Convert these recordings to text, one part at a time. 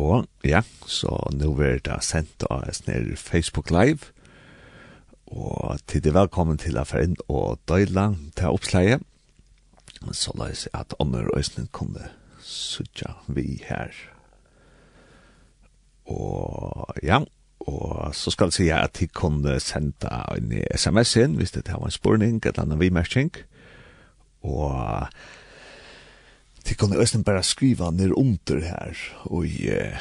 Og ja, så nå er det sendt av oss Facebook Live. Og til det velkommen til å være inn og døyla til oppsleie. Så la oss at ånder og øsnen kunne sutja vi her. Og ja, og så skal jeg si at de kunne sende en sms inn hvis det var en spurning eller en vimerking. Og Det kunne østen bare skrive ned under her, og i uh,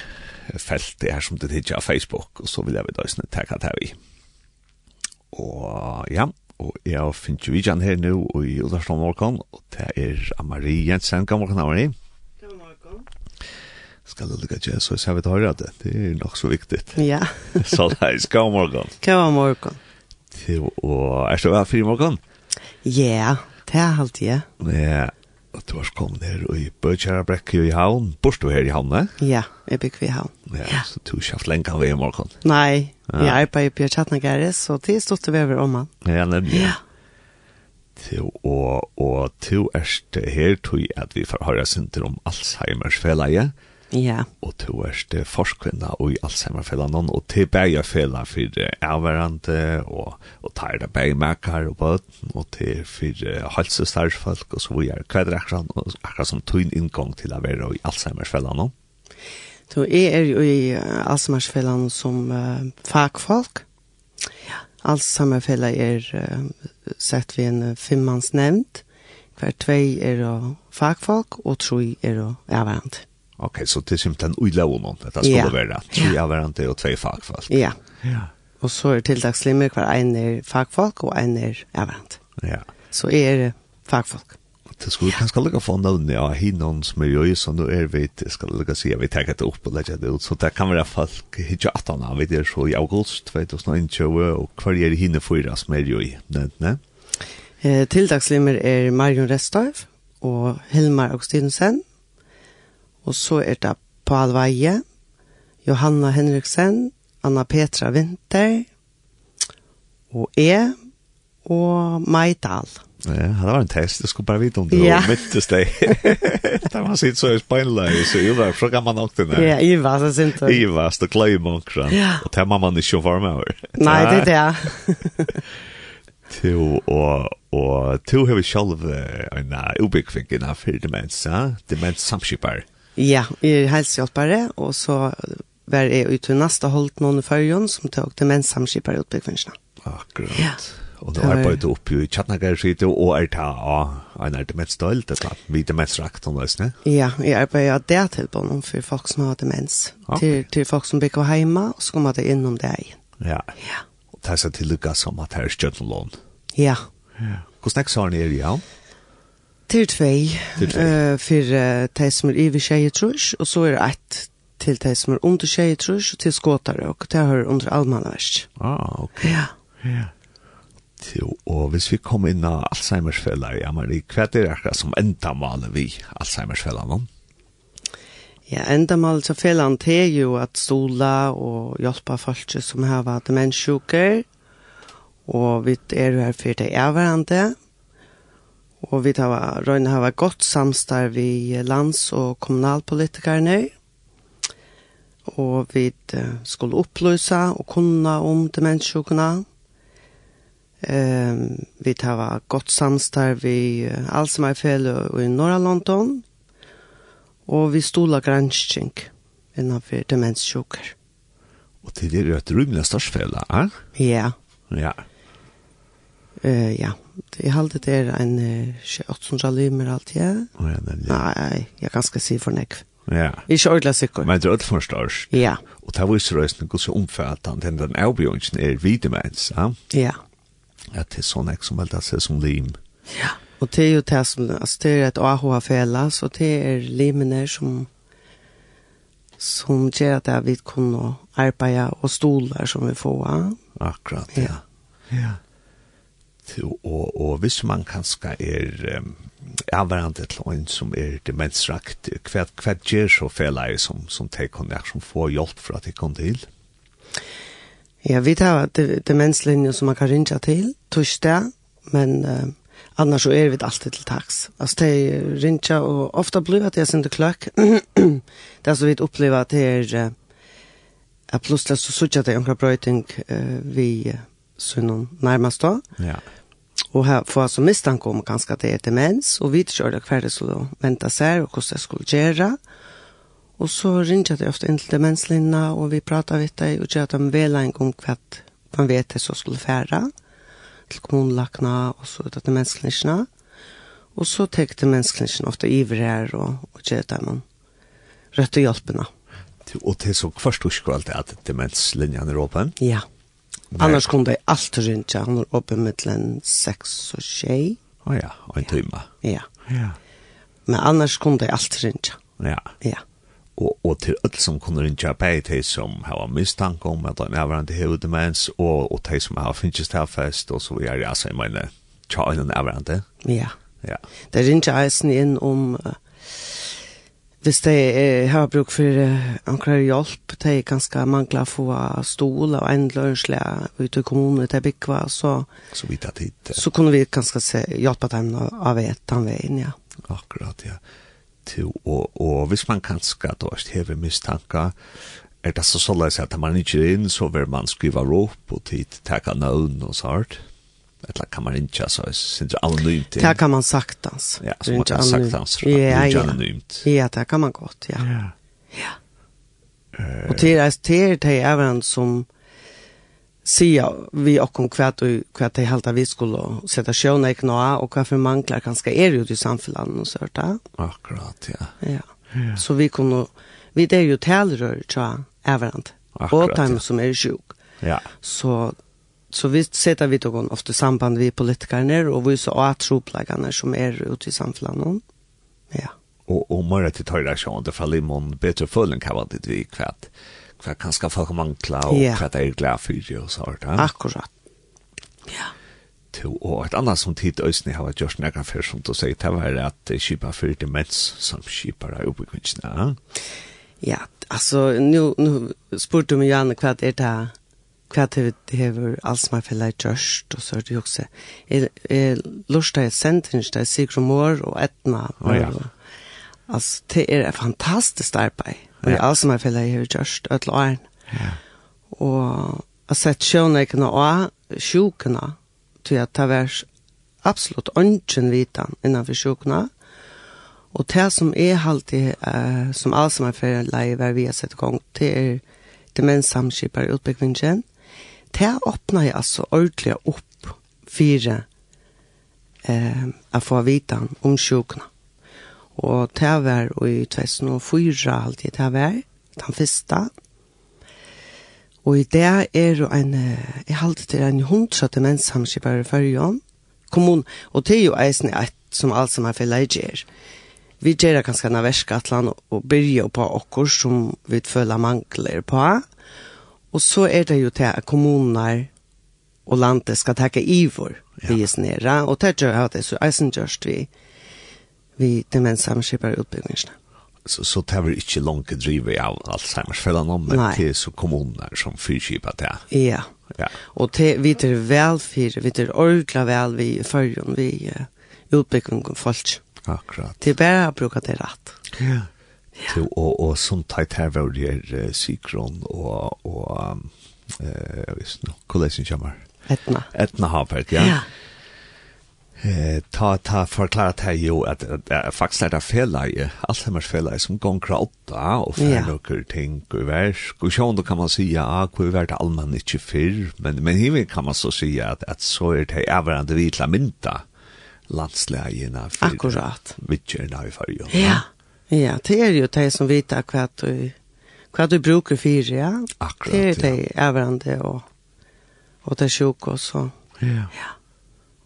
feltet her som det hittar av Facebook, og så vil jeg vid østen takka det vi. Og ja, og jeg finner jo vidjan her nå, og i Udarstånd morgon, og det er Amarie Jensen, god morgen, Amarie. God morgen. Skal du lukka til, så ser vi til høyre det, det er nok så viktig. Ja. så leis, god morgen. God morgon. Og er det vel fri morgen? Ja, det er alltid, ja. Ja, at du har kommet ned i Bøtjæra Brekke i havn. Bors du her i havn, eh? Ja, jeg bygger i havn. Ja, ja. så du har ikke haft lenge av i morgen. Nei, ja. jeg arbeider i Bjørtjatnagere, så det er stort vi over om han. Ja, nemlig. Ja. Til, og, og til er her tror jeg at vi får høre synder om Alzheimers feleie. Ja Ja. Og to er det forskvinna og i Alzheimer-fellan og til bægerfellan for avverande og, og tar det bægermerkar og bøten og til for halsestarfalk og så videre. Hva er det akkurat, akkurat som tøyn inngang til å være i Alzheimer-fellan nå? Så jeg er jo i Alzheimer-fellan som uh, fagfolk. Ja. Alzheimer-fellan er uh, sett ved en femmansnevnt. Hver tvei er uh, fagfolk og tre er uh, avverande. Okej, så det är simpelthen uila honom. Det skulle vara tre avvarande och två fagfolk. Ja. Ja. Och så är tiltakslimmer hver kvar en er fagfolk och en är avvarande. Ja. Så är det fagfolk. Det skulle kanskje lägga få någon ja hinnon som er jo i så nå är vi det ska lägga se vi tar det opp og lägga det ut så där kan være folk hitcha att han vet det så i august 2019 och kvar er det hinne fyra som jo ju nevnt ne. Eh tiltakslimmer är Marion Restorff och Hilmar Augustinsen Og så er det Paul Veie, Johanna Henriksen, Anna Petra Winter, og E, og Maidal. Ja, det var en test. Jeg skulle bare vite om det ja. var midtes deg. da man sitter så i speinleie, så Ivar, så kan man nok den der. Ja, Ivar, så synes du. Ivar, så kløy. Ja. Og det må man ikke få med over. Nei, det er det. to og og to har vi selv en ubekving innan fyrir demens, ja? Demens samskipar. Ja, jeg er helsehjelpere, og så var jeg ute i neste holdt noen i førjen som tok demenssamskipere mennsamskipere i utbyggvinnene. Akkurat. Ja. Og da arbeidet opp i Kjatnagerskite og er ta av en er det mest det er vi det rakt om det, Ja, jeg arbeidet av det til på noen for folk som har demens, okay. til, til folk som bygger hjemme, og så kommer det innom det igjen. Ja. ja. Og det er så til tillykke som at her er skjøttelån. Ja. ja. Hvordan er det sånn er det, ja? Ja. Til tvei, uh, for uh, de som er iver tjej trus, og så er det ett til de som er under tjej trus, og til skåtare, og det hører under allmannverst. Ah, ok. Ja. Ja. Jo, og hvis vi kommer inn av Alzheimersfeller i Amerik, hva er det akkurat som enda maler vi Alzheimersfeller nå? Ja, enda mal så fellan er jo at stola og hjelpa folk som har vært demenssjuker, og vi er her for det er hverandre, Og vi tar røyne hava godt samstarv i lands- og kommunalpolitikerne. Og vi skulle opplyse og kunna om demenssjukene. Um, vi tar godt samstar vi og i Norra London. Og vi stola granskning innanfor demenssjuker. Og til det er et rymelig størsfjellet, eh? Ja. Ja. Eh ja, jeg halde det er en 800 limer alt, ja. Å ja, nemlig. Nei, jeg kan skal si for nekv. Ja. Ikke ordentlig sikker. Men det er ordentlig forstårs. Ja. Og det viser røysen god så omfattende den den avbjørnsen er videmens, ja? Ja. At det er sånn ek som veldig seg som lim. Ja, og det er jo det som, altså det er et AHA-fela, så det er limene som som gjør at vi kunne arbeide og stoler som vi får. Akkurat, ja. Ja. ja og, og hvis man kanskje er um, avvarande til en som er demensrakt, hva, hva gjør så felleir som, som de kunne som får hjelp for at de kom til? Ja, vi tar demenslinjen som man kan rinja til, torsdag, men uh, annars så er vi alltid til taks. Altså, de rinja, og ofta blir at jeg sender kløk. det er så vidt upplever at det er uh, plutselig så suttet det omkring brøyting uh, vi uh, så noen då. Ja og her for som mistanke om ganske at det er demens, og vi kör det hver det skulle vente seg, og hvordan det skulle gjøre. Og så ringer det ofte inn til demenslinna, og vi prater vidt det, og gjør dem vel en gang hva man vet det så skulle fære, til kommunelakna, og så ut av demenslinna. Og så tek demenslinna ofte iver her, og, og gjør dem rødt og hjelpene. Og til så først husker du det at demenslinjen er åpen? Ja. Ja Annars kunne det alt og rundt, han var oppe mittelen 6 og 6. Å ja, og en timme. Ja. ja. Men annars kunne det alt og rundt. Ja. Ja. Og, og til alle som kunne rundt av beg, de som har mistanke om at de hverandre har demens, og, og de som har finnes tilfest, og så er det altså, jeg mener, tja er hverandre. Ja. Ja. Det rinja eisen inn om... Uh, hvis de eh, har bruk for eh, anker hjelp, de ganske mangler få stol og endlørslige ute i kommunen til Bikva, så, så, vidt at hit, så kunne vi ganske se, hjelpe dem av et den veien, ja. Akkurat, ja. Til, og, og hvis man kanskje da hever mistanke, er det så sånn at man ikke er inn, så vil man skrive råp og tid, takke navn og sånt. Eller kan man inte så syns anonymt. Det kan man saktans. Ja, så man kan saktans. Ja, ja. Anonymt. Ja, det kan man godt, ja. Ja. ja. Och det är det är även som sier vi och om kvart och kvart det halta vi skulle sätta sjöna i knä och varför manglar kanske är ju i samfällan och sånt där. Akkurat ja. Ja. Så vi kunne, vi det är ju tälrör tror jag även. Och time som är sjuk. Ja. Så så vi sätter vi tog ofta samband vi politikerna och vi så att troplagarna som är ute i samfällan. Ja. Och och mer att ta det så fall i mån bättre fullen kan vara det vi kvart. Kvätt kan ska folk mankla och yeah. kvätt är glad för ju så här. Akkurat. Ja. To och ett annat som tid ösn har varit just några för som då säger det var att skipa för det mens som skipar upp i kunskapen. Ja, alltså nu nu spurte mig Janne kvätt är det hva det hever alls man fella i gjørst, og så er det jo også. Jeg lurer jeg sentens, det er Sigur Mår og Etna. Og, ja. Og, Altså, det er et fantastisk arbeid. Og ja. alls man fella i hever gjørst, ødel og æren. Ja. Og jeg har sett sjønekene og sjukene, til at det var absolutt ønsken vitan innenfor sjukene. Og det som er alltid, uh, som alle som er fella i hver vi har sett i gang, det er demenssamskipar utbyggvingen, det åpner jeg altså ordentlig opp fire eh, å få vite om sjukene. Og det var i 2004 alltid det var, den første. Og i det er jo en, jeg halte til en hundsatte mennsamskipper i førjen, kommun, og det er jo eisen et som alt som er for leger. Vi gjør det ganske nærverske at land og byrje på okkur som vi føler mangler på, Og så er det jo til at kommuner og landet skal takke ivor ja. vi er snere, og det gjør at det så eisen gjørst vi, vi demenssamskipper utbyggingsene. Så, så det var ikke langt drivet av Alzheimersfellen om det til så kommuner som fyrkipet det. Ja, ja. og te, vi er vel for, vi er ordentlig vel vi i førjen, vi uh, utbyggingen folk. Akkurat. Det er bare å bruke det rett. Ja. Til, og, og som teit her var det her Sikron og, og um, eh, visst no, hvordan kommer? Etna. Etna Havberg, ja. Ja. Eh, ta, ta forklarat her jo at, at, at faktisk er det feleie, Alzheimer's feleie som går gonger åtta og fer noen ting og versk. Og sjån da kan man si ja, hvor er det allmann ikke fyrr, men, men hiver kan man så si at, at så er det avverande vitla mynda landslegene for Akkurat. vidtjerne i fargen. Ja. ja Ja, det er jo de som vet hva du, hva du bruker for, ja. Akkurat. Det er de avhverandre og, og det er sjuk også. Ja. ja.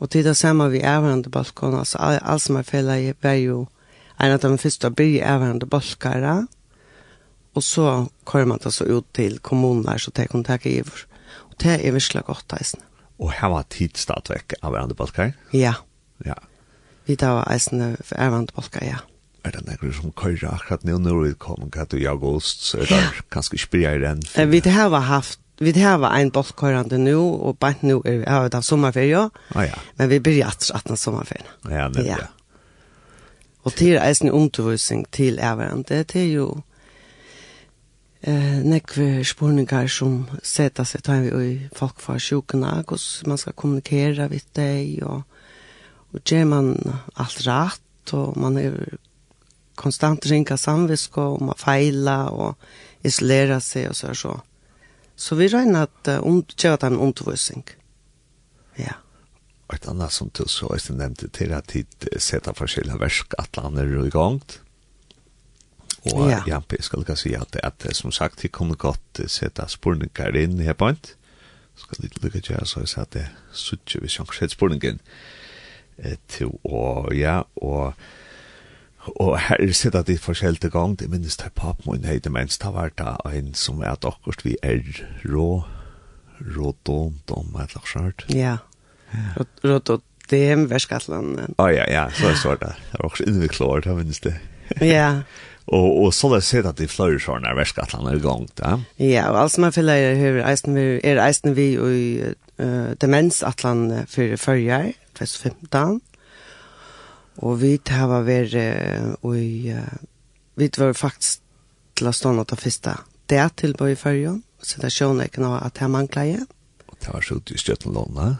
Og det er det samme vi avhverandre balkon, altså alt som er fellet er jo en av de første blir avhverandre balkere, og så kommer man det så ut til kommuner, så det kan ta giver. Og det er virkelig godt, eisen. Og her var tidsstadvekk avhverandre balkere? Ja. Ja. Vi tar eisen avhverandre balkere, ja. Ja er det nekker som køyre akkurat nå når vi kommer katt i august, så er det kanskje spyrre enn. den. Vi har haft Vi har en bollkørende nå, og bare nå er vi av sommerferie, ah, ja. men vi blir etter 18 sommerferien. Ja, det ja. Og til en undervisning til avhverandre, det er jo eh, nekve spurningar som seta seg tar vi i folk fra sjukene, hvordan man skal kommunikere med deg, og, og gjør man alt rett, og man er konstant ringa samvisko om att fejla och isolera sig och så här så. Så vi röjna att uh, um, göra den undervisning. Ja. Och ett annat som du så är det nämnt till att hit sätta forskjelliga versk att er i gang. Och ja. ja, Jampi ska lika säga att, att som sagt vi kommer gott sätta spurningar in här på inte. Ska lite lika göra så att det suttjer vi sjanskhet spurningen. Eh, till, och ja, och Og her sitter de at det forskjellige gang, det minnes til papen min heide, mens det var da en som er at akkurat vi er rå, rå dom, dom, et eller annet. Ja, rådondom, verskatland. Å ja, ja, så er svart det. Det var også innviklår, det minnes det. Ja. Og, og så det sett at de fløyer sånne verskatland er i gang, da. Ja, og alt som er fyller er eisen vi, er eisen vi og uh, demensatland for førjer, 2015. Og vi hava vært og vi var faktisk til å stå noe til første det er tilbøy i førjen, så det er sjående ikke noe at jeg mangler igjen. Og det var så ut i støttelånene?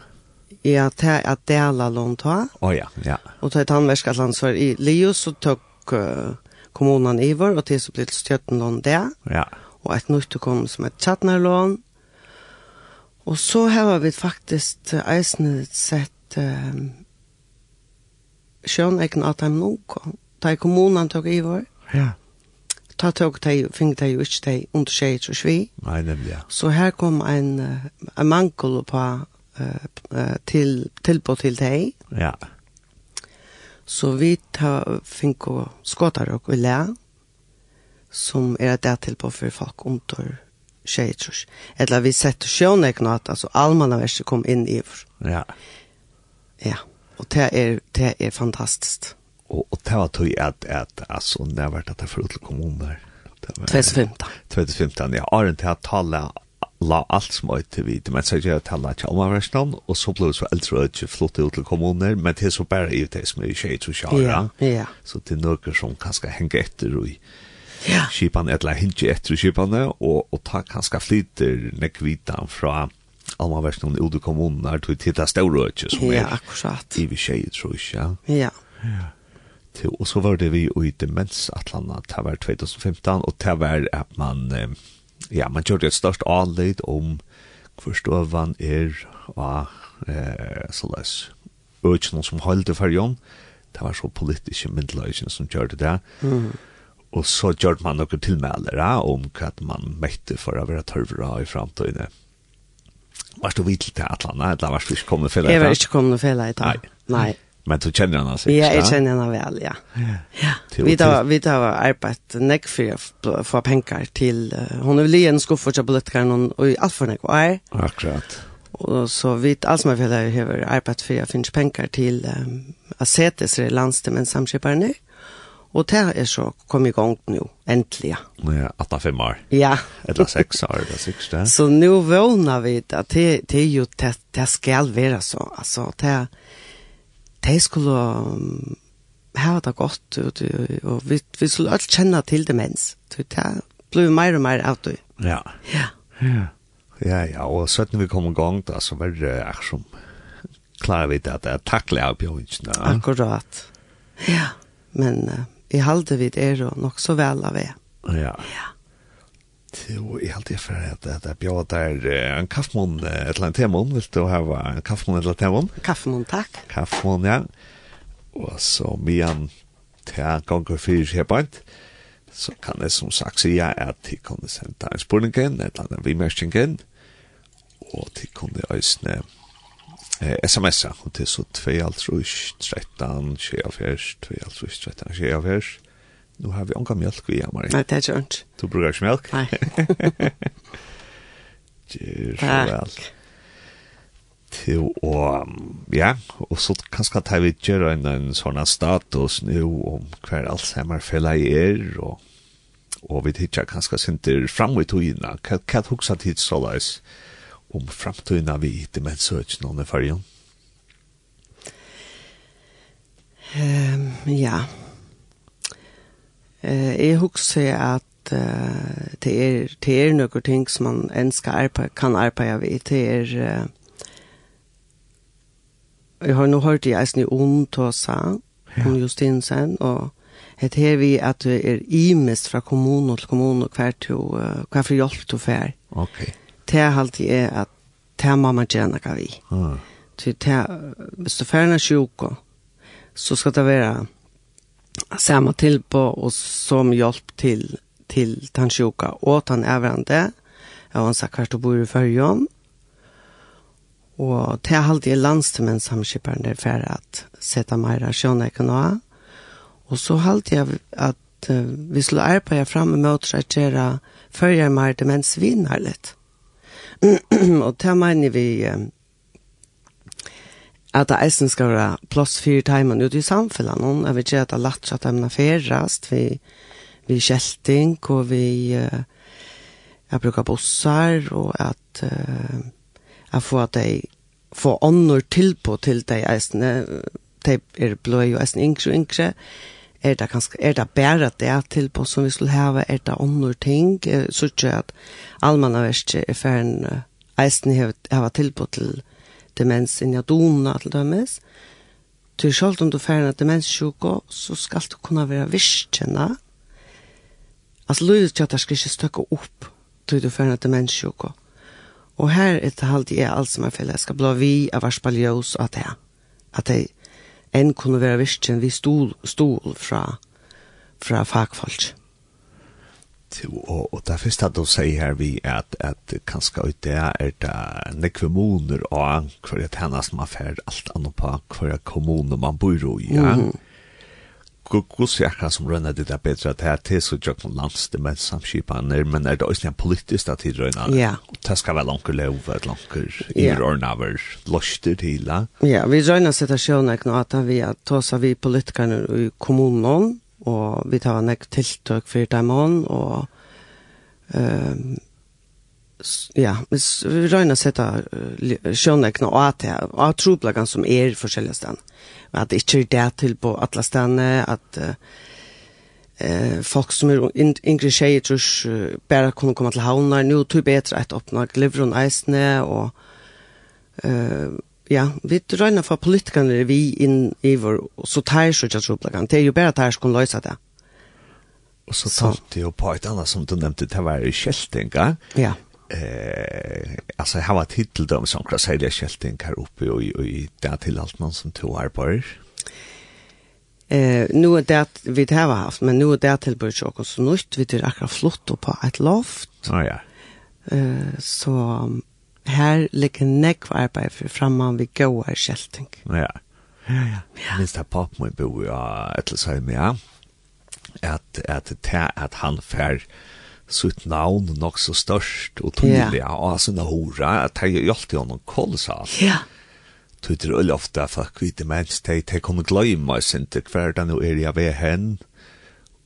Ja, det er at det er alle lån ta. Å ja, ja. Og til tannversk at landsvar i Leo, så tok uh, kommunen i vår, og til så ble det støttelån det. Ja. Og et nytt kom som et tjattnerlån. Og så har vi faktisk eisende sett um, sjønegn at de nok. Da i kommunen tok i vår. Ja. Da tok de, fikk de jo ikke de under tjej og svi. Nei, nemlig, ja. Så her kom en, en mankel på uh, til, tilbå til de. Ja. Så vi ta, fink og skåter og i læ, som er det tilbå for folk under tjej og svi. Eller vi setter sjønegn at altså, allmannaverset kom inn i vår. Ja. Ja. Ja. Og det er, det er fantastisk. Og, og det var tog at, at altså, når jeg var dette for Utle kommuner. 2015. 2015, ja. Arent har tala la alt som øyt til vidt, men så gjør jeg tala ikke om avversnavn, og så ble det så eldre og ikke flott ut til kommuner, men det er så bare i det som er i tjejt og kjara, ja, ja. så det er noe som kan skal henge etter og ja. kipan, eller henge etter kipan, og, og ta kanskje flyter nekvitan fra Alma Vestland ut i kommunen her, tog det store øyne som er. Ja, akkurat. I vi tjej, tror jeg, ja. Ja. Til, Og så var det vi i demensatlanda, det var 2015, og det var at man, ja, man gjør det størst anledd om forståvan er og eh, så såleis økjene som holdt det for fargen. Det var så politiske myndeløyene som gjør det der. Mm. Og så gjør man noen tilmelder om hva man møtte for å være tørvere i fremtiden. Mm var du vidt til Atlanta, eller var du ikke kommet til i. Jeg var ikke kommet fela i dag. Nei. Nei. Men du kjenner henne sikkert, ja? Jeg kjenner henne vel, ja. Ja. ja. Vi tar vi tar arbeid nek for å få penger til uh, hun vil en skuffer til politikeren og i alt for nekk var. Akkurat. Og så vi alt som er vel har arbeid for å finne penger til um, å Asetis landstemmen samskiperne. Og det er så kom i gang nå, endelig. Ja, 18-5 år. Ja. Eller 6 år, det er sikkert det. Så nu vågner vi at det, det er jo, det, det skal være så. Altså, det, det skulle um, ha det godt, og, og vi, vi skulle alt kjenne til demens. Det, det blir mer og mer av det. Ja. Ja. Ja, ja, ja og så når vi kom i gang da, så var det akkurat klarer vi det at det er takkelig av bjørnsene. Akkurat. Ja, men... Uh, i halde vid er og nok så vel av det. Ja. Ja. Jo, jeg halte jeg for at det er bjør der en kaffemån, et eller annet temon, vil du ha en kaffemån et eller annet temon? Kaffemån, takk. Kaffemån, ja. Og så mian til ganger fyrir hebant, så kan jeg som sagt sige at de kunne sende en spurningen, et eller annet vimerskingen, og de kunne øsne eh, smsa, og det er så 2.13, 24, 2.13, 24. Nu har vi ånga mjölk vi, Marie. Nej, det är ikke. Du brukar ikke mjölk? Nei. Gjør så vel. Til å, ja, og så kanskje tar vi gjør en, en sånn status nu om hver Alzheimer-fella er, og og vi hittar kanskje sinter fram i togina, hva hugsa tid såleis, hva om framtøyna vi demenssøkene under fargen? Um, ja. Uh, jeg husker at uh, det, er, det er noen ting som man ønsker arbeid, kan arbeide ved. Det er... Uh, jeg har nå hørt i Eisen i Ondtåsa, ja. om Justinsen, og det her vi at du er imest fra kommune til og hver, til, uh, hver for hjelp til fær. Okay det er alltid er at det er mamma gjerne kan vi. Mm. Så det er, hvis du ferdig er sjuk, så skal det være samme tilpå og som hjelp til, til den sjuka og den evrende. Jeg har sagt hvert du bor i førjen. Og det er alltid landstimen samskipperen der for at sette mer av sjønne Og så halte jeg at uh, vi skulle arbeide frem med å trajere følger mer demensvinner litt. Mm. og det mener vi uh, at det eisen skal være plass fire timer ute i samfunnet. Noen Jeg vet ikke at det er lett at de er ferast, vi, vi kjelting, og vi uh, jeg bruker bussar, og at uh, jeg får at de får ånder tilpå til de eisene, de er blå og eisen yngre og yngre, er det kanskje, er det bare det tilbud som vi skulle hava, er det andre ting, så ikke at allmannaverset er ferden, eisen hava tilbud til demens inn i adona til dømes. Til selv om du ferden at demenssjuka, så skal du kunne være virkjenne. Altså, løyde til at det skal ikke støkke opp til du ferden at demenssjuka. Og her er det alltid jeg alt som er felles, skal blå vi av varspalljøs og at det at det enn kunne være virkjen vi stol, stol fra, fra fagfolk. Og, og det første du sier her vi at, at kanskje ut det er det nekvemoner og hver et hennes man fer alt annet på hver kommune man bor i. Ja? Mm -hmm. Kussi akka som rønner det der bedre at er til så jøkken landsdemens samskipaner, men er det også en politisk at til rønner? Ja. Det skal være langt lov, et langt i rønner av løster til det? Ja, vi rønner situasjonen ikke noe at vi at tås av vi politikerne i kommunen, og vi tar en tiltøk for dem og Um, ja, vi røyna setta uh, sjønekna og at det, og at troblagan som er forskjellige stan. At det ikke er det til på alle stedene, at uh, folk som er yngre tjejer trus uh, bare kunne komme til havnar, nå tog bedre et åpna glivron eisene, og uh, ja, vi røyna for politikerne vi inn i vår, og så tar jeg ikke troblagan, det er jo bare at jeg skulle løse det. Og så talte jeg på et annet som du nevnte, det var i Kjeltinga. Ja eh alltså jag har titel dem som kan säga skälting här uppe och i där till allt man som tog arbetar. Eh nu är det vi har haft men nu är det till början också så nytt vi det akkurat flott på ett loft. Ja ja. Eh så här ligger neck arbete för framman vi går skälting. Ja. Ja ja. Minns det på mig bo ja eller så här med. Att att att han fär sitt navn nok så størst og tydelig yeah. og sånne hora, at det er jo alltid noen kolosalt. Ja. Det er jo ofte at folk vet det mens de, de kommer gløyma sin til hver det nå er jeg ved hen,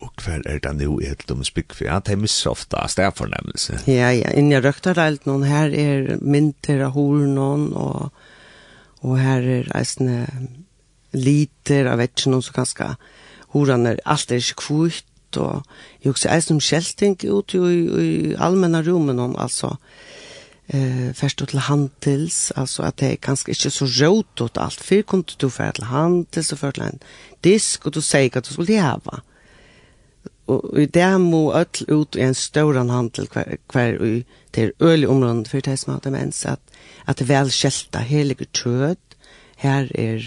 og hver er det nå er de spikk for Ja, de misser ofte av stedfornemmelse. Ja, ja, innen jeg røkter alt noen her er mynter av hor noen, og, og her er eisne liter av vetsen, og så ganske horan er alt er ikke kvitt, ut, og jeg husker jeg som skjelting ut i, i allmenne om altså, eh, først til handels, altså at det er kanskje ikke så råd ut alt. Før kom du for til handels og for til en disk, og du sier at du skulle heve. Og i det må alt ut i en større handel hver, hver og til øl i området for det som har demens, at, at det er vel skjelta helige kjød. Her er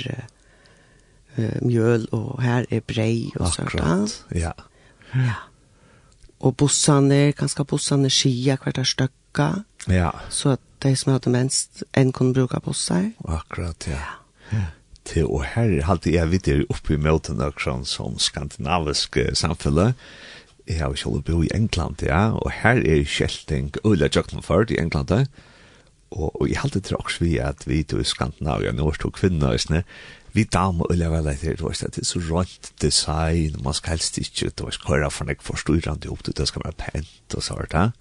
uh, mjøl, og her er brei sånt. Akkurat, ja. ja Ja. Og bussene, kanskje bussene skia hvert er støkka. Ja. Så at de som hadde minst, en kunne bruke busser. Akkurat, ja. Ja. til, og her alltid jeg vidt er oppe i møten som, som skandinavisk samfunnet. Jeg har ikke bo i England, ja, og her er kjelting Ulla Jøkkenford i England, og, og jeg halte til også vi at vi i Skandinavia, nå er to kvinner, vi damer og lever leit du vet, det er så rønt design, man skal helst ikke, du vet, køyre for nek forstyrrande opp, det skal være pent og sånt, ja.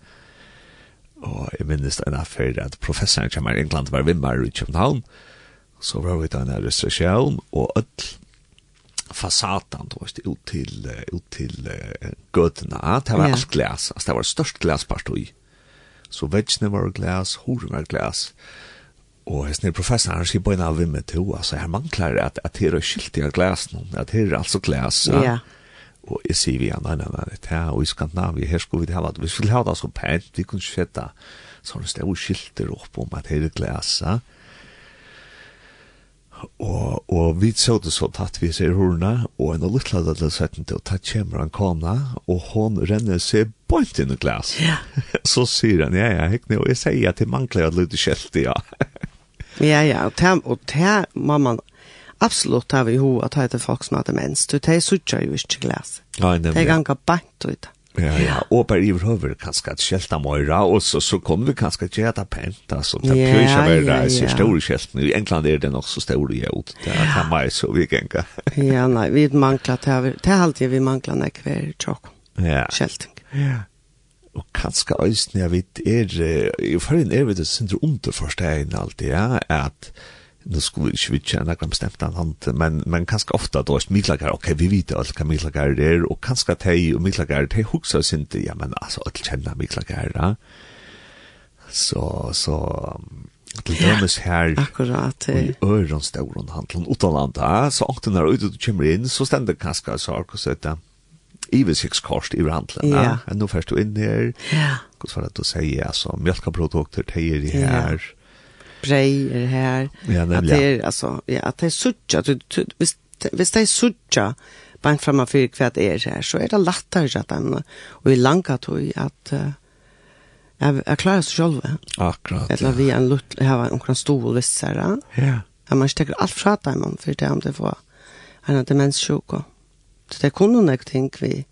Og jeg minnes det en affær at professoren kommer i England var vimmer i København, så var vi da en restriksjon, og ødel fasaden, du vet, ut til, ut til uh, gøtene, det var alt glas, altså det var størst glaspartoi, så vetsene var glas, horen var glas, og Og hans nye professoren sier på en av vimme to, altså her mangler at, at her er skiltig av glas nå, at her er altså glas. Ja. Yeah. Og jeg sier vi, ja, nei, nei, nei, det er, og i Skandinavien, her skulle vi det ha, vi skulle ha det så pent, vi kunne ikke fette, så har det skilter opp om at her er glas. ja. Og, og vi så det så tatt vi ser hurna, og en av lytla det til setten til, og tatt kommer han kona, og hon renner seg bort inn i glas. Ja. Yeah. så sier han, ja, ja, hekne, og jeg sier at det mangler at lytte skjeltig, ja. Ja, ja, og det, og det må man absolutt ha i ho at det er folk som har demens. Du, det er suttja jo ikke glas. Ja, nemlig. Det er ganga bant ut. Ja, ja, og bare i høver kanskje at skjelta møyra, og så, så kommer vi kanskje til at det er pent, altså, det ja, pjøy ikke være ja, ja. store skjelten. I England er det nok så store jævd, det er kan meg så vi genga. ja, nei, vi mangler, det er alltid vi mangler nekver tjokk, ja. skjelting. Ja. Og kanskje øyne jeg vet er, i forrige er vi det sindre underforstegne alltid, ja, at nu skulle vi ikke vite enn akkurat bestemt han hand, men, men kanskje ofte da er midlager, ok, vi vet alt hva midlager er, og kanskje at hei og midlager, hei huksa sinte, ja, men altså, alt kjenner midlager, ja. Så, så, til dømes her, akkurat, og i øren stauren handelen, utenlandet, så åkten er ute du kommer inn, så stender kanskje, så akkurat, så, ivesikskort i handlen. Ja. ja. nå først du inn her. Ja. Hva var det du sier, altså, mjölkaprodukter, teier i her. Ja breier her. Ja, nemlig. At det er, altså, ja, at det er suttja, at du, hvis, hvis det er suttja, bare fremme for hva det er her, så er det lettere at den, og i langa tog, at uh, jeg, jeg klarer seg selv. Akkurat, ja. Eller vi en lutt, jeg har omkring stol, visst, her. Ja. Ja, man stekker alt fra dem, for det er om det var en demenssjuk og Det er kun noen ting vi,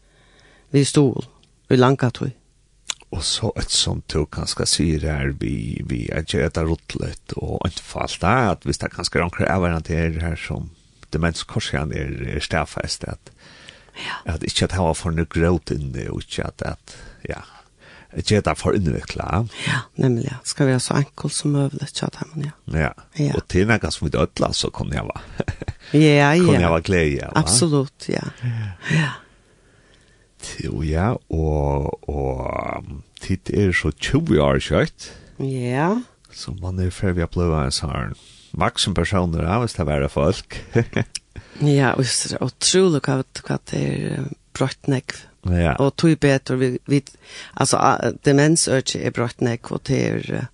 vi stod i langa tog. Og så et som du kanskje sier her, vi, vi er ikke etter rottlet og anfalt det, at hvis det kanskje er omkring avgjørende til her som demenskorsene er, er stedfest, at, ja. at ikke at det var for noe gråt det, og ikke at, at ja, gjør det for innvikla. Ja, nemlig. Ja. Det skal være så enkelt som mulig, ikke at man, ja. Ja, og til noe som vi dødla, så kunne jeg være. ja, ja. Kunne jeg være glede, ja. Absolutt, ja. Ja. Jo, ja, og, og tid er så 20 år kjøtt. Ja. Så man er ferdig å bli en sånn maksim personer av hvis det er folk. ja, og det er utrolig hva det er brått nekv Ja. Och tog bättre vi vi alltså demens är brott näck och till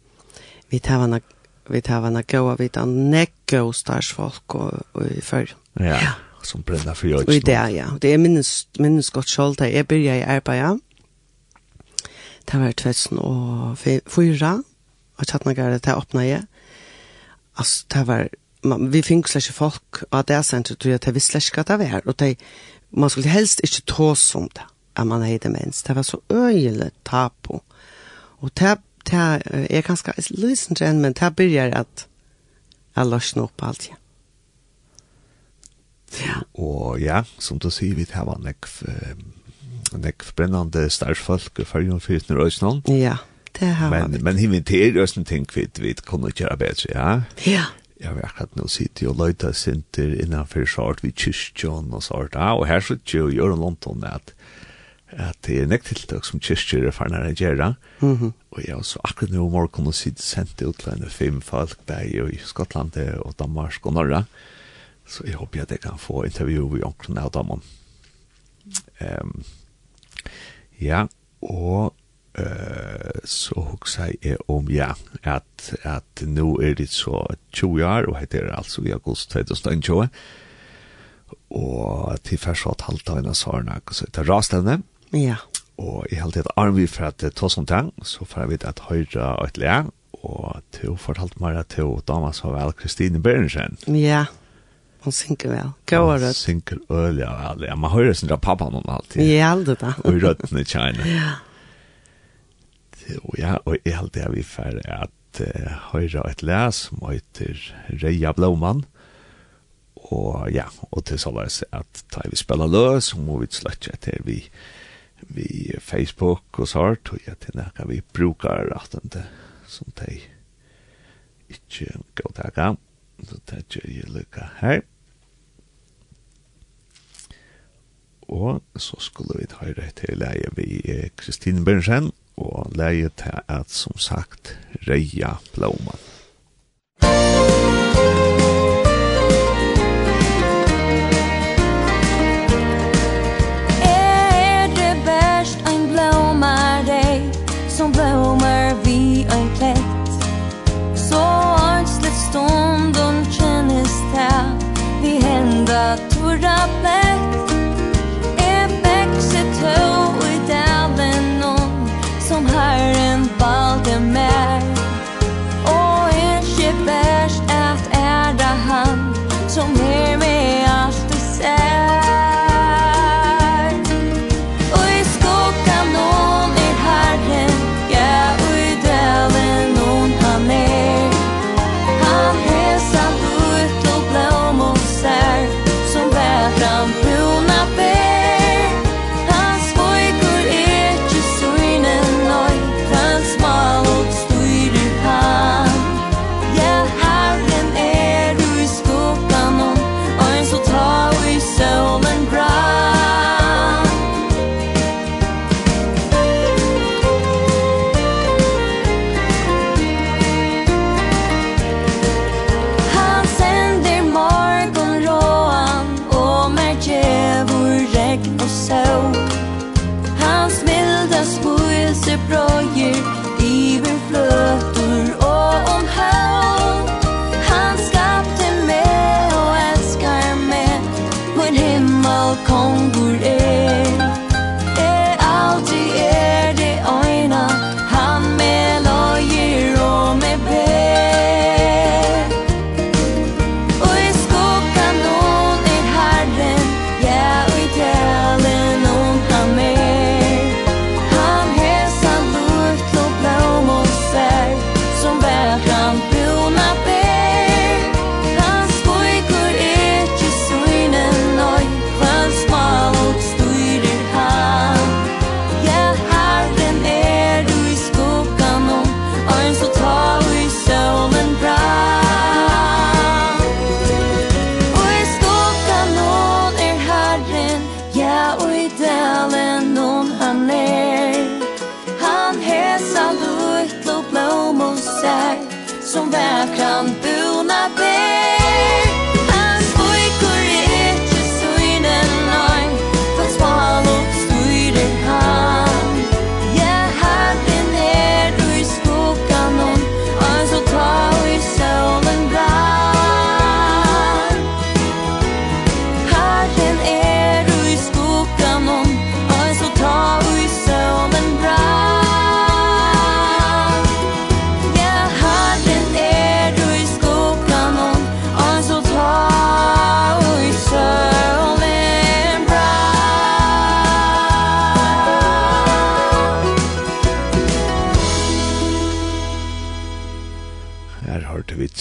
vi tar en vi tar en goa vi tar näck go stars folk och i för. Ja. Som brända för jag. Och det ja. Det är minst minst gott skuld där är börja i arbeta. Det var 2004 och Chatnagar det öppnade jag. Alltså det var man, vi fick slash folk av det centret tror jag att vi slash ska ta vara och det man skulle helst inte ta som det at man hadde demens. Det var så øyelig tapo. Og det, det är ganska lysen en, men det börjar at jeg lösna opp alt Ja. Ja. Og ja, som du sier, vi har nekv, nekv brennande for i fyrjon fyrtner Øysnån. Ja, det har men, vi. Men inviter Øysnån ting vi, vi kunne gjøre bedre, ja? Ja. Ja, vi akkurat nå sitter jo løyta sinter innanfor sart vi kyrkjøn og sart, ja, og her sitter jo Jørgen Lonton at at det er nekt tiltak som kyrkjer er farnar enn gjerra, mm -hmm. og ja, så akkurat nå morgen kunne sitte sendt utlandet fem folk, der i Skottland og Danmark og Norra, så jeg håper at jeg kan få intervju i omkring av dem. Um, ja, og uh, så hugsa jeg om, ja, at, at nå er det så 20 år, og heter det altså i august 2020, og til først så at halvt av en av sårene, så det er rastevne, Ja. Og i hele tiden arvi for at ta sånt ting, så får jeg vite at høyre og et lær, og til fortalt meg at til dama så vel Kristine Bergensen. Ja, hun synker vel. Gård rødt. Hun synker øl, ja vel. Ja, man hører sin av pappa noen alltid. Ja, aldri da. Og i rødtene kjerne. Ja. Og ja, og jeg hele tiden vi for at uh, høyre og et lær som heter Reia Blåmann, og ja, og til så var det at da vi spiller løs, så må vi slett etter vi vi Facebook og så har tog jeg til nekka vi brukar rettende som de ikke går tega. Så det gjør jeg lykka her. Og så skulle vi ta det til leie vi Kristine Bernsen og leie til at som sagt Reia Blaumann. Musik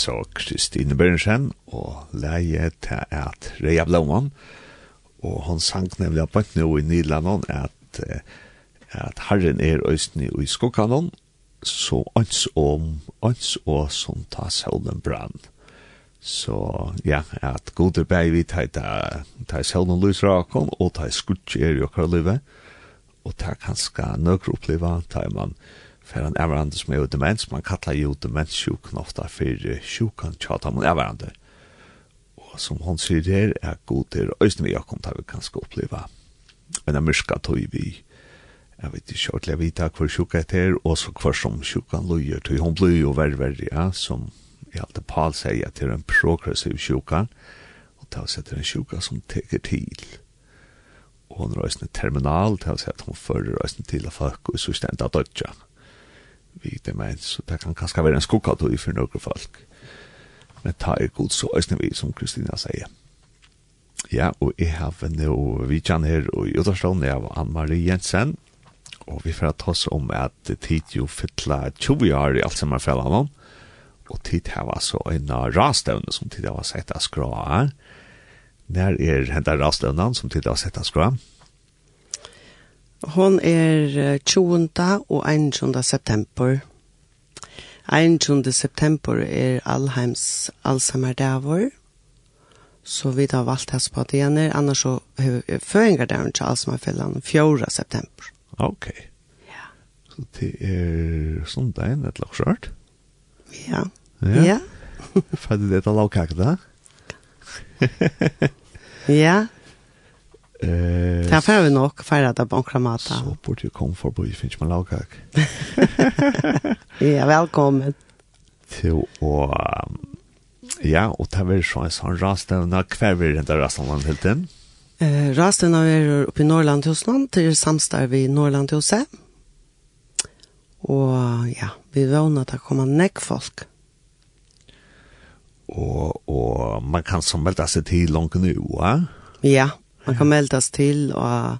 så Kristine Bernsen og leie til at Reia Blåmann, og han sang nemlig av bøtt nå i Nylandon at, at Herren er øysten i skokkanon, så ans om, ans og som ta solen brann. Så ja, at gode bæg vi ta, ta solen lys rakon, og ta skutje er jo kvar livet, og ta kanska nøkker oppleva, ta man för en ävarande som är ju demens, man kallar ju demenssjukan ofta för sjukan tjata mot ävarande. Och som hon säger här är god till östen vi har kommit att vi kan ska uppleva en mörska tog vi jag vet inte ordentligt vita hver sjuka heter och så kvar som sjukan lojer Tog hon blir ju värre värre ja, som i allt det Paul säger till en progressiv sjukan och det sig en sjuka som teker till og hon röstner terminal til å si at hon fører röstner til att folk och så stendt av dødja vi demens, så det kan kanskje være en skokka tog for noen folk. Men ta er god så øsne vi, som Kristina sier. Ja, og jeg har nå vidtjen her og i Uderstånd, jeg var Ann-Marie Jensen, og vi får ta oss om at tid jo fytla 20 år i alt som er fellan om, og tid her var så en rastøvne som tid her var sett av skra her. Når er hentet rastøvnen som tid har sett av skra her? Hon er 20. og 21. september. 21. september er Alheims Alzheimer-davor. Så vi har valgt hans på det igjen. Annars så er føringardagen til Alzheimer-fellan 4. september. Ok. Ja. Så det er sundagen et lag skjørt? Ja. Ja. ja. Fadde det et lag da? ja. Eh, det får vi nok färra det på kramata. Så borde du komma förbi finns man lagkak. ja, välkommen. Till och ja, och det var så en sån rastövna kväver den där rastövna helt den. Eh, rasten av er uppe i Norrland hos någon till samstarv i Norrland hos Och ja, vi vånar att det kommer näck folk. Och, och man kan som melda sig till långt nu, va? Ja, Man kan meldas till og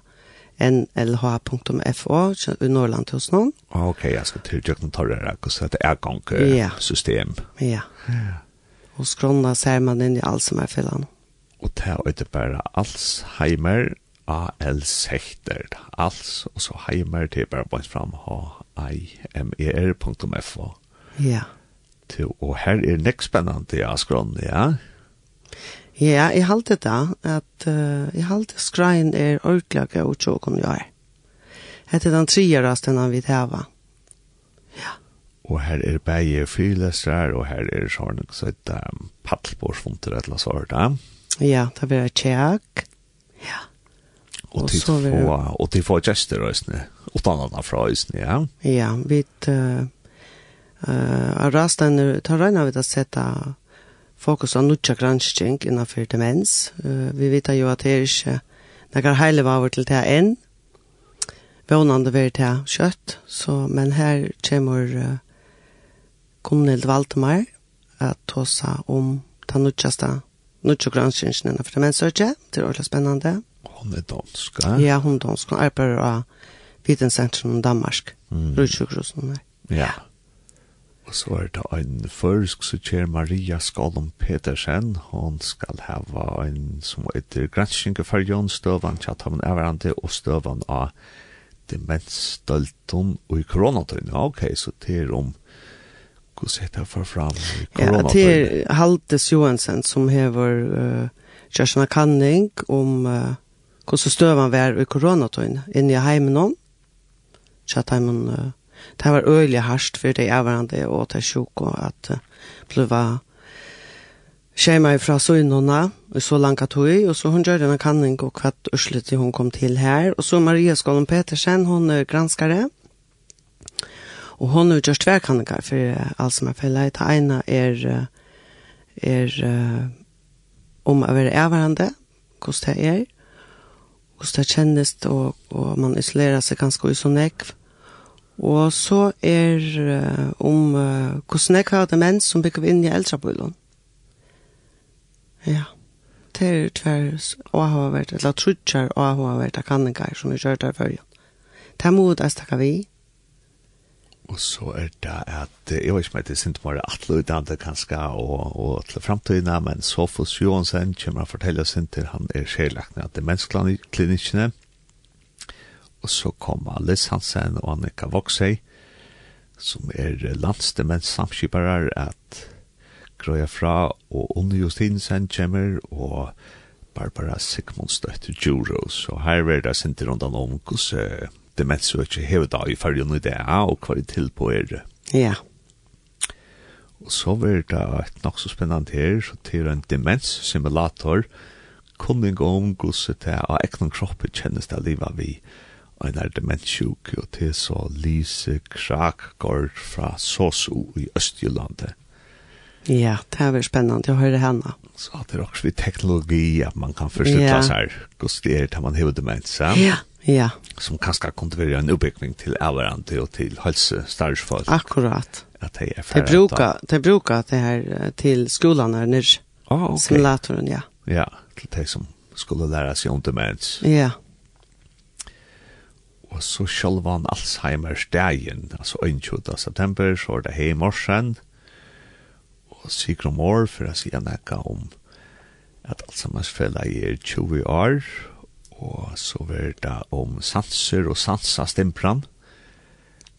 nlh.fo i Norrland hos noen. Ah, Okej, jeg jag ska till Jökna Torre och så det är gångsystem. Ja. ja. Och skrona ser man in i Alzheimer-fällan. Og det är ikke bare Alzheimer, AL-sekter. Alz och så Heimer, til bare bara fram h-i-m-e-r.fo. Ja. Till, och her er det spännande jag skrona, ja. Ja, jeg halte det, at uh, jeg halte skrein er orklaka og tjåkon jeg er. Hette den trierrasten han vil heva. Ja. Og her er begge fyrlesere, og her er sånn så et um, paddelbordsfunter et eller sånt, da. Ja, det blir tjekk. Ja. Og, og til få, vi... og til få gjester røysene, utan anna fra røysene, ja. Ja, vi uh, uh, rasten, tar røyna vi å sette fokus av nutja granskjeng innanfor demens. Uh, vi vet jo at det er ikke nekkar heile vaver til det enn. Vånande vil til kjøtt, så, men her kommer uh, Gunnhild Valdemar at tåsa om den nutjaste nutja granskjengen innanfor demensøkje. Det er ordentlig spennende. Hon er dansk, ja? Ja, hun er dansk. Hun arbeider av Vitensentrum i Danmark. Mm. Rutsjukrosen her. Ja. ja. Og så er det en førsk som kjer Maria Skalom Petersen. Hon skal hava en som heter Granskinge for Jon Støvan, tjatt av en everande, og Støvan av demensstølton og i koronatøyne. Ok, så til om hva sett jeg for fram i koronatøyne. Ja, Haltes Johansen som hever uh, Kjørsna Kanning om uh, hvordan Støvan var i koronatøyne inne i heimen om. Tjatt heimen uh, det var øyelig harsht for det avvarende og det sjuk og at uh, bliva skjema fra søgnerne i så langt at hun, og så hun gjør denne kanning og hva usle hun kom til her. Og så Maria Skålen Petersen, hun er granskare, og hun er gjørst tverkanninger for uh, alt som er fellet. Det ene er, er uh, om å være avvarende, hvordan det er, hvordan det kjennes, og, og man isolerer seg ganske i sånn ekv. Og så er uh, om uh, hvordan jeg har demens som bygger inn i eldrebøylen. Ja. Det er tver og har vært, eller trutjer og har vært av kanninger som vi kjører der før. Det er må det snakke vi. Og så er det at, jeg vet ikke om det er sint bare atle utdannet kanskje, og, og til fremtiden, men Sofus Johansen kommer å fortelle sint til han er skjelagnet av demensklinikkene. Mm og så kom Alice Hansen og Annika Voxey, som er landsdemens samskiparar at grøya fra, og Unni Justinsen kommer, og Barbara Sigmundsdøtter Juro, så her er det sint rundt om hvordan demensøkje hevet av i fargen i det, og hva det til på er. Ja. Og så var det et nok så spennende her, så til en demenssimulator, kunning om hvordan det er av egen kroppen kjennes det livet vi har en er demenssjuk, og til så Lise Krakgård fra Sosu i Østjyllandet. Ja, det er veldig spennende å høre henne. Så det er også litt teknologi at man kan forstå ja. seg hvordan det er til man har demens. Ja, ja. ja. Som kanskje kan være en utbygging til avhverandre og til helsestarrsfolk. Akkurat. At det er ferdig. De bruker, de bruker det her til skolen her nere. Ah, ok. Simulatoren, ja. Ja, til de som skulle lære seg om demens. Ja, ja Og så sjølvan Alzheimer's dagen, altså 21. september, så er det hei morsen, og sikker om år, for si en ekka om at Alzheimer-fella er 20 år, og så er det om sanser og sansa stimpran,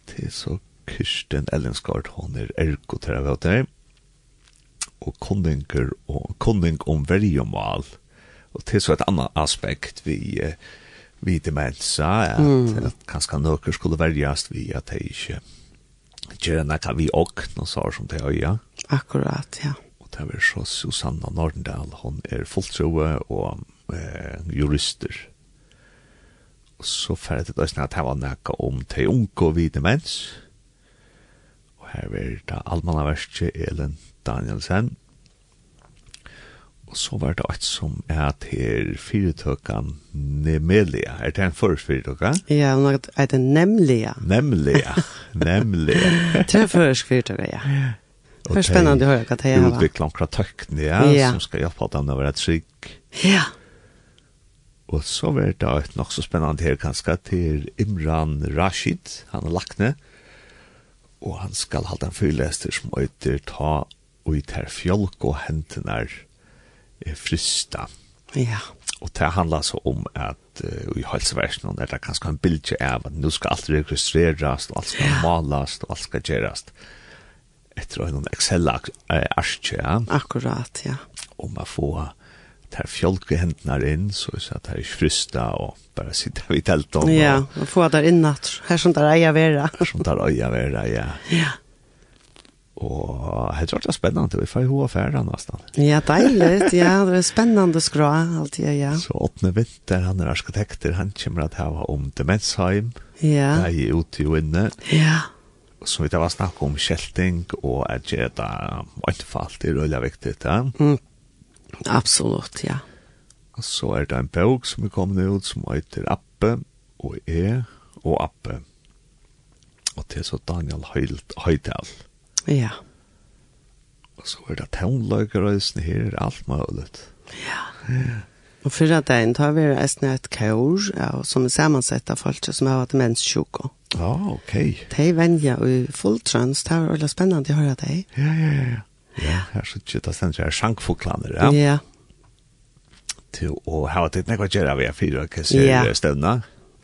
til så Kirsten Ellensgaard, hun er ergoterapeuter, og kundinger og kunding om vergemål, og til så et annet aspekt vi eh, vi til melsa, at, mm. at kanskje nøkker skulle verjast vi at det ikke gjør nekka vi og noen sår som det øya. Akkurat, ja. Og det er så Susanna Nordendal, hon er fulltroe og eh, jurister. Og så færre det også at det var nekka om te unko vi demens. Og her er det almannaverste Elen Danielsen, Og så var det alt som er til fyrirtøkken Nemelia. Er det en først fyrirtøkken? Ja, hun er det Nemlia. Nemlia, Nemlia. det er først fyrirtøkken, ja. Og det er spennende å høre hva det er. Utvikler omkring tøkken, ja, ja, som skal hjelpe dem å være trygg. Ja. Og så var det et nok så spennende her kanskje til Imran Rashid, han er lakne. Og han skal ha den fyrlester som øyder ta og i ter fjolk og hentene er frista. Ja. Og det handlar så om at uh, i hälsoversionen er det ganske en bildje av at nu skal alt registreras, og alt skal ja. malas, og alt skal gjeras etter en Excel-arskje. Ja. Akkurat, ja. Og man får tar fjolke hendene inn, så er det her er frista, og bare sitte vid helt. Ja, og få der inn, her som der eier vera. Her som der eier vera, ja. Ja. Og jeg tror det er spennende, vi får jo affære nesten. Ja, deilig, ja, det er spennende skra alltid, ja. Så åpne vinter, han er arkitekter, han kommer til å ha om demensheim, ja. der er ute og inne. Ja. Så vi tar var snakk om kjelting, og er det da, alt for alt er veldig viktig, ja. Mm. Absolutt, ja. Og så er det en bøk som er kommet ut, som heter Appe, og E, og Appe. Og til så Daniel Høytal. Høytal. Ja. Og så er det tånløkerøysen her, alt mulig. Ja. Ja. Og fyrra dagen tar vi eisne et kaur, ja, som er sammensett av folk som har vært menssjuko. Ja, ah, ok. De venja i fulltrans, det var veldig spennende å høre deg. Ja, ja, ja. Ja, her sitter ikke, det stender jeg sjankfoklaner, ja. Ja. Til å ha vært litt nekva gjerra vi er fyra kasser støvna.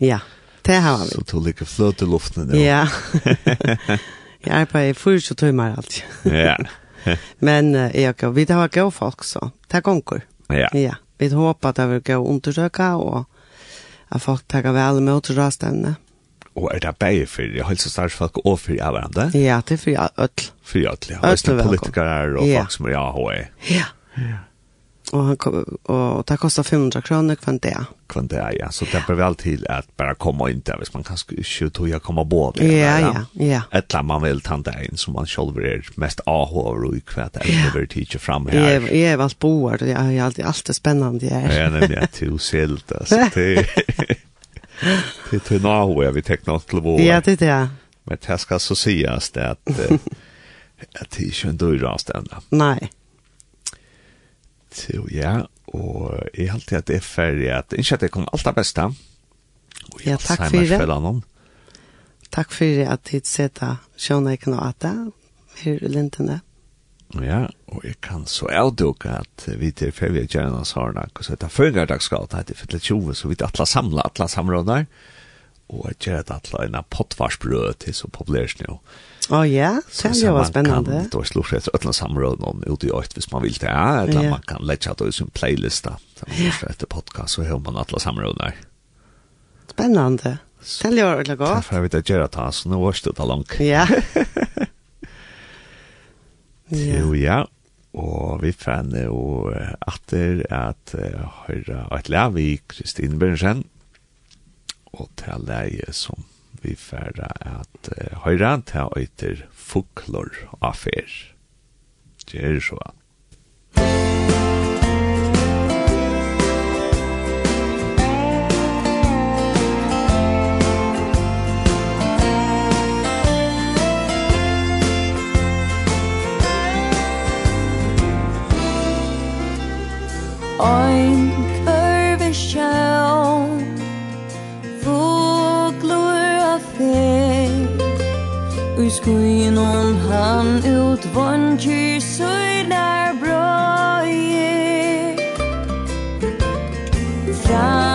Ja, det har vi. Så to ligger fløt i luften, ja. Ja. Jeg arbeider 40 timer alltid. Ja. Men uh, jag vi har gå folk så. det er gonger. Ja. Ja. Vi håper at det vil gå undersöka og at folk tar vel med til rastevne. Og er det bare for helsestartsfolk og for folk och för alla andra? Ja, det är för öll. För öll, ja. Öll politiker Ja. folk som er i AHE. Ja. Ja. Och han och det kostar 500 kronor kvann det. Kvann det, ja. Så det behöver väl till att bara komma in där. Hvis man kanske inte tog jag komma på. Ja, ja, ja. Ett land man vill ta det in som man själv är mest ahår och i kvätt. Det är väl fram här. Ja, ja, vad boar. Det är alltid, alltid spännande. Ja, nej, det till tusilt. Alltså, det är... Det är vi tecknar till vår. Ja, det är det. Men det ska så sägas det att... Att det är inte en dörr avstända. Nej og ja, og jeg har alltid at det er ferdig at ikke at det kommer alt det beste. Og ja, takk for det. Takk for det at jeg setter sjønne ikke noe at det, her i lintene. Ja, og jeg kan så avduke at vi til ferdig gjerne oss har noe, så det er førre dagsgalt, det er for 20, så vi til alle samla, alle samråder. Ja og jeg gjør det alle en pottvarsbrød til så populært nå. Å ja, det er jo spennende. Så man kan da slå seg etter samråd om ute i øyt hvis man vil det, eller yeah. man kan legge det i sin playlist da. Så man yeah. etter podcast, så hører man alle samråd der. Spennende. Det er jo veldig godt. Derfor har vi det gjør det, så nå var det da langt. Ja. Jo, ja. Og vi fann jo atter at uh, høyre et lav i Kristine Bjørnsen, og til leie som vi færre at uh, høyre til øyter fuklor affær. Det er så. Ein skyn om han ut vannkir søynar brøye Fra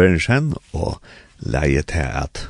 Berensen og leie til at